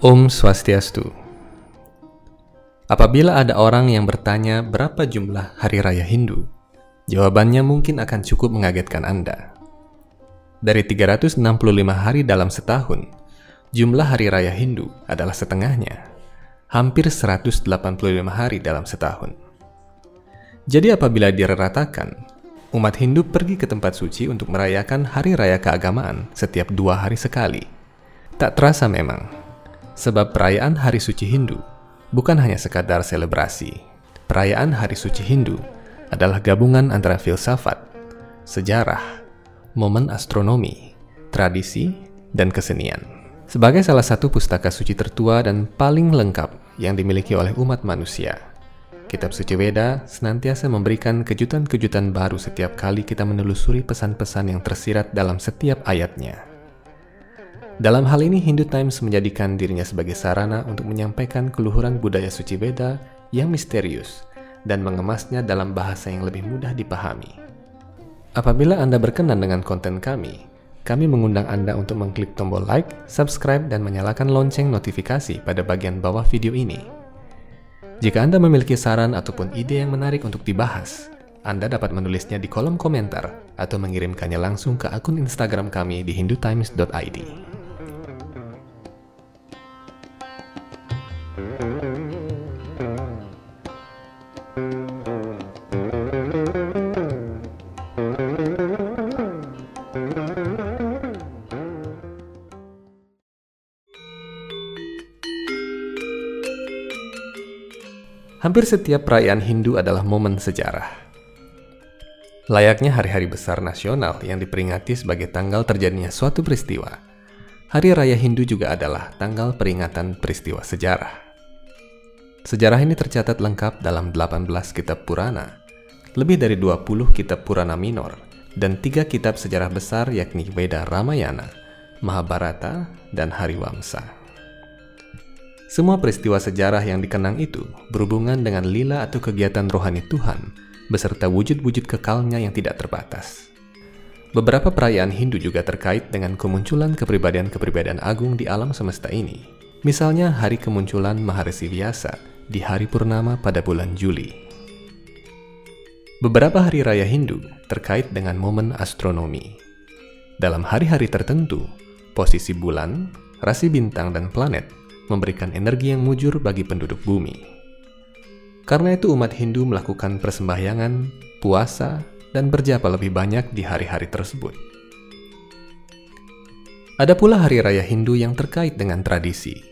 Om Swastiastu. Apabila ada orang yang bertanya berapa jumlah hari raya Hindu, jawabannya mungkin akan cukup mengagetkan Anda. Dari 365 hari dalam setahun, jumlah hari raya Hindu adalah setengahnya, hampir 185 hari dalam setahun. Jadi apabila diratakan, umat Hindu pergi ke tempat suci untuk merayakan hari raya keagamaan setiap dua hari sekali. Tak terasa memang, sebab perayaan hari suci Hindu bukan hanya sekadar selebrasi. Perayaan hari suci Hindu adalah gabungan antara filsafat, sejarah, momen astronomi, tradisi, dan kesenian. Sebagai salah satu pustaka suci tertua dan paling lengkap yang dimiliki oleh umat manusia, Kitab Suci Weda senantiasa memberikan kejutan-kejutan baru setiap kali kita menelusuri pesan-pesan yang tersirat dalam setiap ayatnya. Dalam hal ini, Hindu Times menjadikan dirinya sebagai sarana untuk menyampaikan keluhuran budaya suci Weda yang misterius dan mengemasnya dalam bahasa yang lebih mudah dipahami. Apabila Anda berkenan dengan konten kami, kami mengundang Anda untuk mengklik tombol like, subscribe, dan menyalakan lonceng notifikasi pada bagian bawah video ini. Jika Anda memiliki saran ataupun ide yang menarik untuk dibahas, Anda dapat menulisnya di kolom komentar atau mengirimkannya langsung ke akun Instagram kami di hindutimes.id. Hampir setiap perayaan Hindu adalah momen sejarah. Layaknya hari-hari besar nasional yang diperingati sebagai tanggal terjadinya suatu peristiwa, Hari Raya Hindu juga adalah tanggal peringatan peristiwa sejarah. Sejarah ini tercatat lengkap dalam 18 kitab Purana, lebih dari 20 kitab Purana minor, dan tiga kitab sejarah besar yakni Veda Ramayana, Mahabharata, dan Hariwamsa. Semua peristiwa sejarah yang dikenang itu berhubungan dengan lila atau kegiatan rohani Tuhan, beserta wujud-wujud kekalnya yang tidak terbatas. Beberapa perayaan Hindu juga terkait dengan kemunculan kepribadian-kepribadian agung di alam semesta ini. Misalnya hari kemunculan Maharshi Vyasa di hari purnama pada bulan Juli. Beberapa hari raya Hindu terkait dengan momen astronomi. Dalam hari-hari tertentu, posisi bulan, rasi bintang dan planet memberikan energi yang mujur bagi penduduk bumi. Karena itu umat Hindu melakukan persembahyangan, puasa, dan berjapa lebih banyak di hari-hari tersebut. Ada pula hari raya Hindu yang terkait dengan tradisi.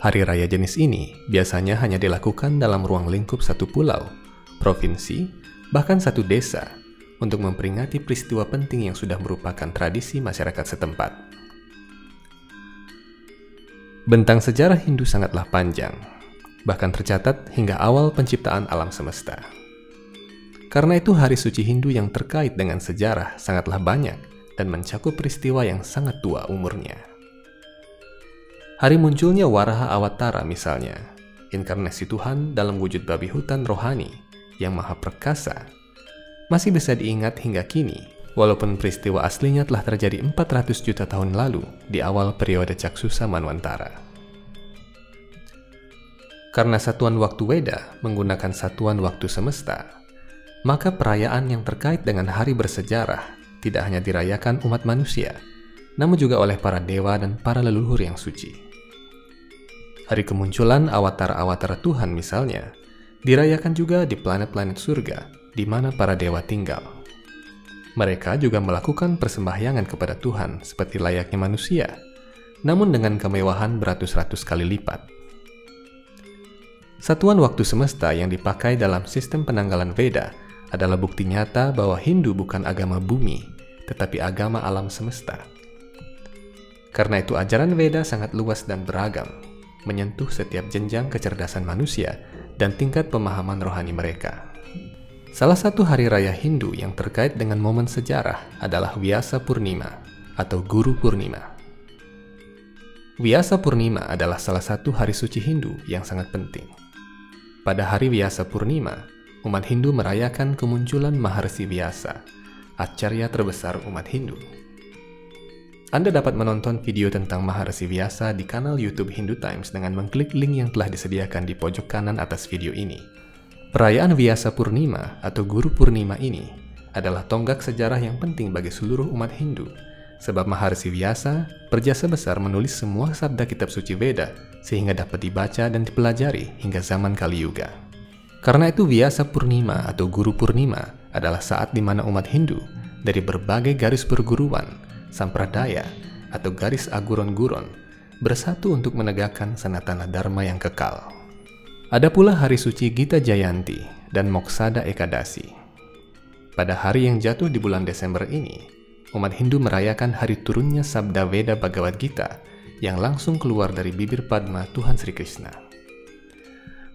Hari raya jenis ini biasanya hanya dilakukan dalam ruang lingkup satu pulau, provinsi, bahkan satu desa untuk memperingati peristiwa penting yang sudah merupakan tradisi masyarakat setempat. Bentang sejarah Hindu sangatlah panjang, bahkan tercatat hingga awal penciptaan alam semesta. Karena itu hari suci Hindu yang terkait dengan sejarah sangatlah banyak dan mencakup peristiwa yang sangat tua umurnya. Hari munculnya Waraha Awatara misalnya, inkarnasi Tuhan dalam wujud babi hutan rohani yang maha perkasa, masih bisa diingat hingga kini walaupun peristiwa aslinya telah terjadi 400 juta tahun lalu di awal periode Caksusa Manwantara. Karena satuan waktu Weda menggunakan satuan waktu semesta, maka perayaan yang terkait dengan hari bersejarah tidak hanya dirayakan umat manusia, namun juga oleh para dewa dan para leluhur yang suci. Hari kemunculan awatara-awatara Tuhan misalnya, dirayakan juga di planet-planet surga di mana para dewa tinggal. Mereka juga melakukan persembahyangan kepada Tuhan seperti layaknya manusia, namun dengan kemewahan beratus-ratus kali lipat. Satuan waktu semesta yang dipakai dalam sistem penanggalan Veda adalah bukti nyata bahwa Hindu bukan agama bumi, tetapi agama alam semesta. Karena itu ajaran Veda sangat luas dan beragam, menyentuh setiap jenjang kecerdasan manusia dan tingkat pemahaman rohani mereka. Salah satu hari raya Hindu yang terkait dengan momen sejarah adalah Vyasa Purnima atau Guru Purnima. Vyasa Purnima adalah salah satu hari suci Hindu yang sangat penting. Pada hari Vyasa Purnima, umat Hindu merayakan kemunculan Maharshi Vyasa, acarya terbesar umat Hindu. Anda dapat menonton video tentang Maharsi Vyasa di kanal YouTube Hindu Times dengan mengklik link yang telah disediakan di pojok kanan atas video ini. Perayaan Vyasa Purnima atau Guru Purnima ini adalah tonggak sejarah yang penting bagi seluruh umat Hindu, sebab Maharsi Vyasa berjasa besar menulis semua sabda kitab suci Veda sehingga dapat dibaca dan dipelajari hingga zaman Kali Yuga. Karena itu Vyasa Purnima atau Guru Purnima adalah saat di mana umat Hindu dari berbagai garis perguruan sampradaya, atau garis aguron-guron bersatu untuk menegakkan sanatana dharma yang kekal. Ada pula hari suci Gita Jayanti dan Moksada Ekadasi. Pada hari yang jatuh di bulan Desember ini, umat Hindu merayakan hari turunnya Sabda Veda Bhagavad Gita yang langsung keluar dari bibir Padma Tuhan Sri Krishna.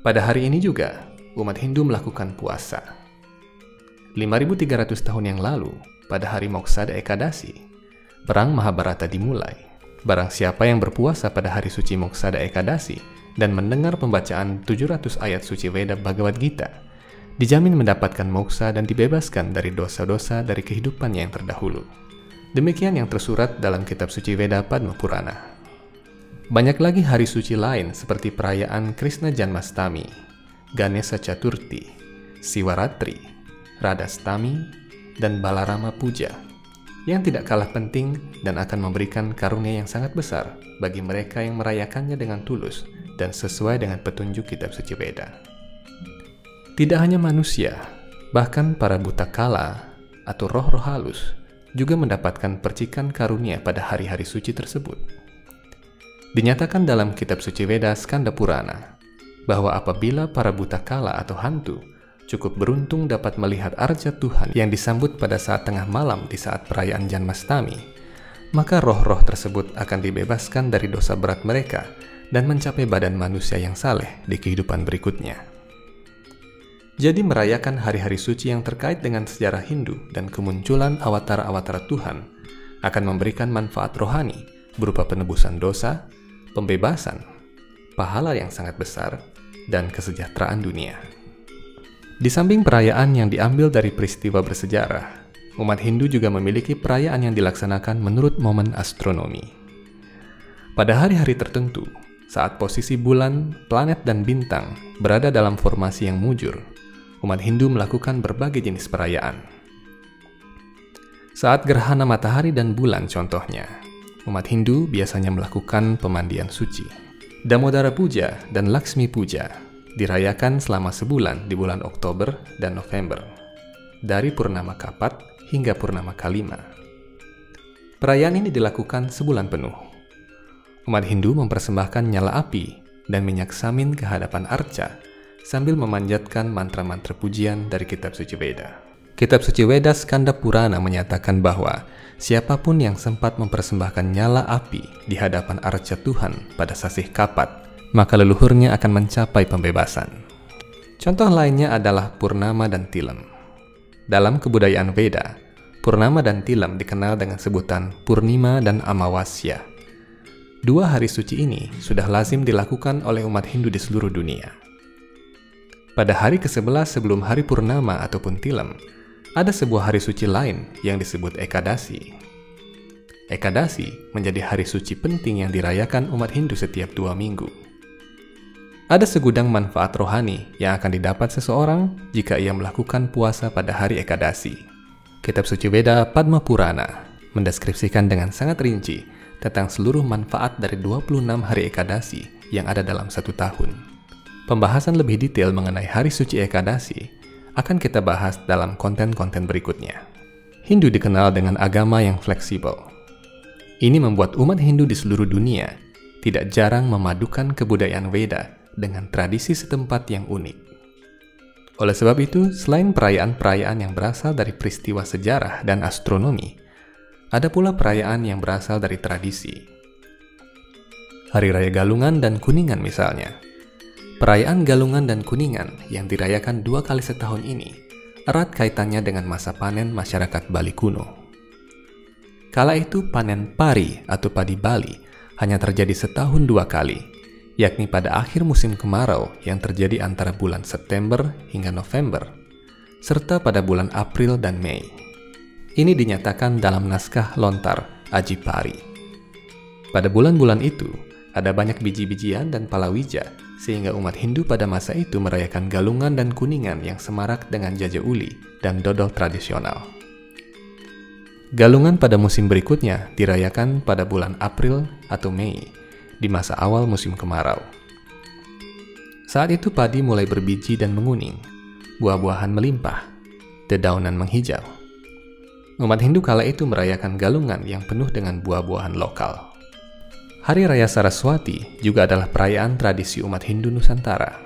Pada hari ini juga, umat Hindu melakukan puasa. 5300 tahun yang lalu, pada hari Moksada Ekadasi, Perang Mahabharata dimulai. Barang siapa yang berpuasa pada hari suci Moksada Ekadasi dan mendengar pembacaan 700 ayat suci Veda Bhagavad Gita, dijamin mendapatkan moksa dan dibebaskan dari dosa-dosa dari kehidupannya yang terdahulu. Demikian yang tersurat dalam kitab suci Veda Padma Purana. Banyak lagi hari suci lain seperti perayaan Krishna Janmastami, Ganesha Chaturthi, Siwaratri, Radastami, dan Balarama Puja yang tidak kalah penting dan akan memberikan karunia yang sangat besar bagi mereka yang merayakannya dengan tulus dan sesuai dengan petunjuk kitab suci Veda. Tidak hanya manusia, bahkan para buta kala atau roh-roh halus juga mendapatkan percikan karunia pada hari-hari suci tersebut. Dinyatakan dalam kitab suci Veda Skanda Purana bahwa apabila para buta kala atau hantu cukup beruntung dapat melihat arja Tuhan yang disambut pada saat tengah malam di saat perayaan Janmastami, maka roh-roh tersebut akan dibebaskan dari dosa berat mereka dan mencapai badan manusia yang saleh di kehidupan berikutnya. Jadi merayakan hari-hari suci yang terkait dengan sejarah Hindu dan kemunculan awatara-awatara Tuhan akan memberikan manfaat rohani berupa penebusan dosa, pembebasan, pahala yang sangat besar, dan kesejahteraan dunia. Di samping perayaan yang diambil dari peristiwa bersejarah, umat Hindu juga memiliki perayaan yang dilaksanakan menurut momen astronomi. Pada hari-hari tertentu, saat posisi bulan, planet, dan bintang berada dalam formasi yang mujur, umat Hindu melakukan berbagai jenis perayaan. Saat gerhana matahari dan bulan contohnya, umat Hindu biasanya melakukan pemandian suci. Damodara Puja dan Laksmi Puja dirayakan selama sebulan di bulan Oktober dan November, dari Purnama Kapat hingga Purnama Kalima. Perayaan ini dilakukan sebulan penuh. Umat Hindu mempersembahkan nyala api dan minyak samin ke hadapan arca sambil memanjatkan mantra-mantra pujian dari kitab suci Veda. Kitab suci Veda Skanda Purana menyatakan bahwa siapa pun yang sempat mempersembahkan nyala api di hadapan arca Tuhan pada sasih kapat maka leluhurnya akan mencapai pembebasan. Contoh lainnya adalah Purnama dan Tilam. Dalam kebudayaan Veda, Purnama dan Tilam dikenal dengan sebutan Purnima dan Amawasya. Dua hari suci ini sudah lazim dilakukan oleh umat Hindu di seluruh dunia. Pada hari ke-11 sebelum hari Purnama ataupun Tilam, ada sebuah hari suci lain yang disebut Ekadasi. Ekadasi menjadi hari suci penting yang dirayakan umat Hindu setiap dua minggu. Ada segudang manfaat rohani yang akan didapat seseorang jika ia melakukan puasa pada hari Ekadasi. Kitab suci Veda Padma Purana mendeskripsikan dengan sangat rinci tentang seluruh manfaat dari 26 hari Ekadasi yang ada dalam satu tahun. Pembahasan lebih detail mengenai hari suci Ekadasi akan kita bahas dalam konten-konten berikutnya. Hindu dikenal dengan agama yang fleksibel. Ini membuat umat Hindu di seluruh dunia tidak jarang memadukan kebudayaan Veda dengan tradisi setempat yang unik. Oleh sebab itu, selain perayaan-perayaan yang berasal dari peristiwa sejarah dan astronomi, ada pula perayaan yang berasal dari tradisi. Hari Raya Galungan dan Kuningan misalnya. Perayaan Galungan dan Kuningan yang dirayakan dua kali setahun ini erat kaitannya dengan masa panen masyarakat Bali kuno. Kala itu panen pari atau padi Bali hanya terjadi setahun dua kali, yakni pada akhir musim kemarau yang terjadi antara bulan September hingga November, serta pada bulan April dan Mei. Ini dinyatakan dalam naskah lontar Ajipari. Pada bulan-bulan itu, ada banyak biji-bijian dan palawija, sehingga umat Hindu pada masa itu merayakan galungan dan kuningan yang semarak dengan jaja uli dan dodol tradisional. Galungan pada musim berikutnya dirayakan pada bulan April atau Mei, di masa awal musim kemarau. Saat itu padi mulai berbiji dan menguning, buah-buahan melimpah, dedaunan menghijau. Umat Hindu kala itu merayakan galungan yang penuh dengan buah-buahan lokal. Hari Raya Saraswati juga adalah perayaan tradisi umat Hindu Nusantara.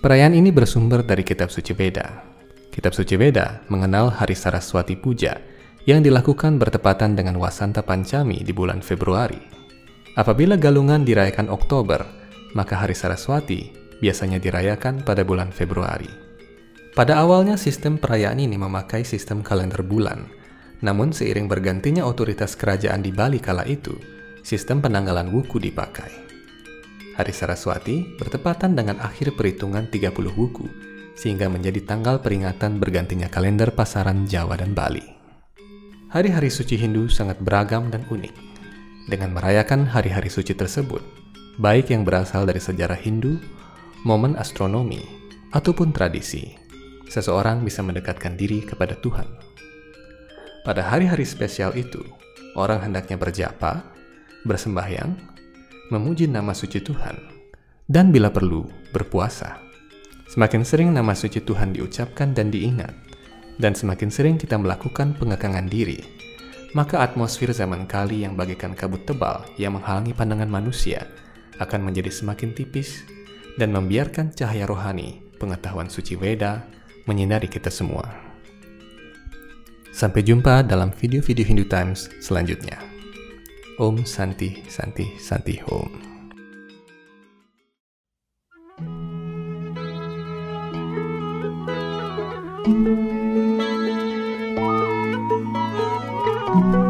Perayaan ini bersumber dari kitab suci Veda. Kitab suci Veda mengenal Hari Saraswati Puja yang dilakukan bertepatan dengan Wasanta Pancami di bulan Februari. Apabila galungan dirayakan Oktober, maka Hari Saraswati biasanya dirayakan pada bulan Februari. Pada awalnya sistem perayaan ini memakai sistem kalender bulan, namun seiring bergantinya otoritas kerajaan di Bali kala itu, sistem penanggalan wuku dipakai. Hari Saraswati bertepatan dengan akhir perhitungan 30 wuku, sehingga menjadi tanggal peringatan bergantinya kalender pasaran Jawa dan Bali. Hari-hari suci Hindu sangat beragam dan unik. Dengan merayakan hari-hari suci tersebut, baik yang berasal dari sejarah Hindu, momen astronomi, ataupun tradisi, seseorang bisa mendekatkan diri kepada Tuhan. Pada hari-hari spesial itu, orang hendaknya berjapa, bersembahyang, memuji nama suci Tuhan, dan bila perlu, berpuasa. Semakin sering nama suci Tuhan diucapkan dan diingat, dan semakin sering kita melakukan pengekangan diri, maka atmosfer zaman kali yang bagaikan kabut tebal yang menghalangi pandangan manusia akan menjadi semakin tipis dan membiarkan cahaya rohani pengetahuan suci Weda menyinari kita semua. Sampai jumpa dalam video-video Hindu Times selanjutnya. Om Santi Santi Santi Om. thank Thank you.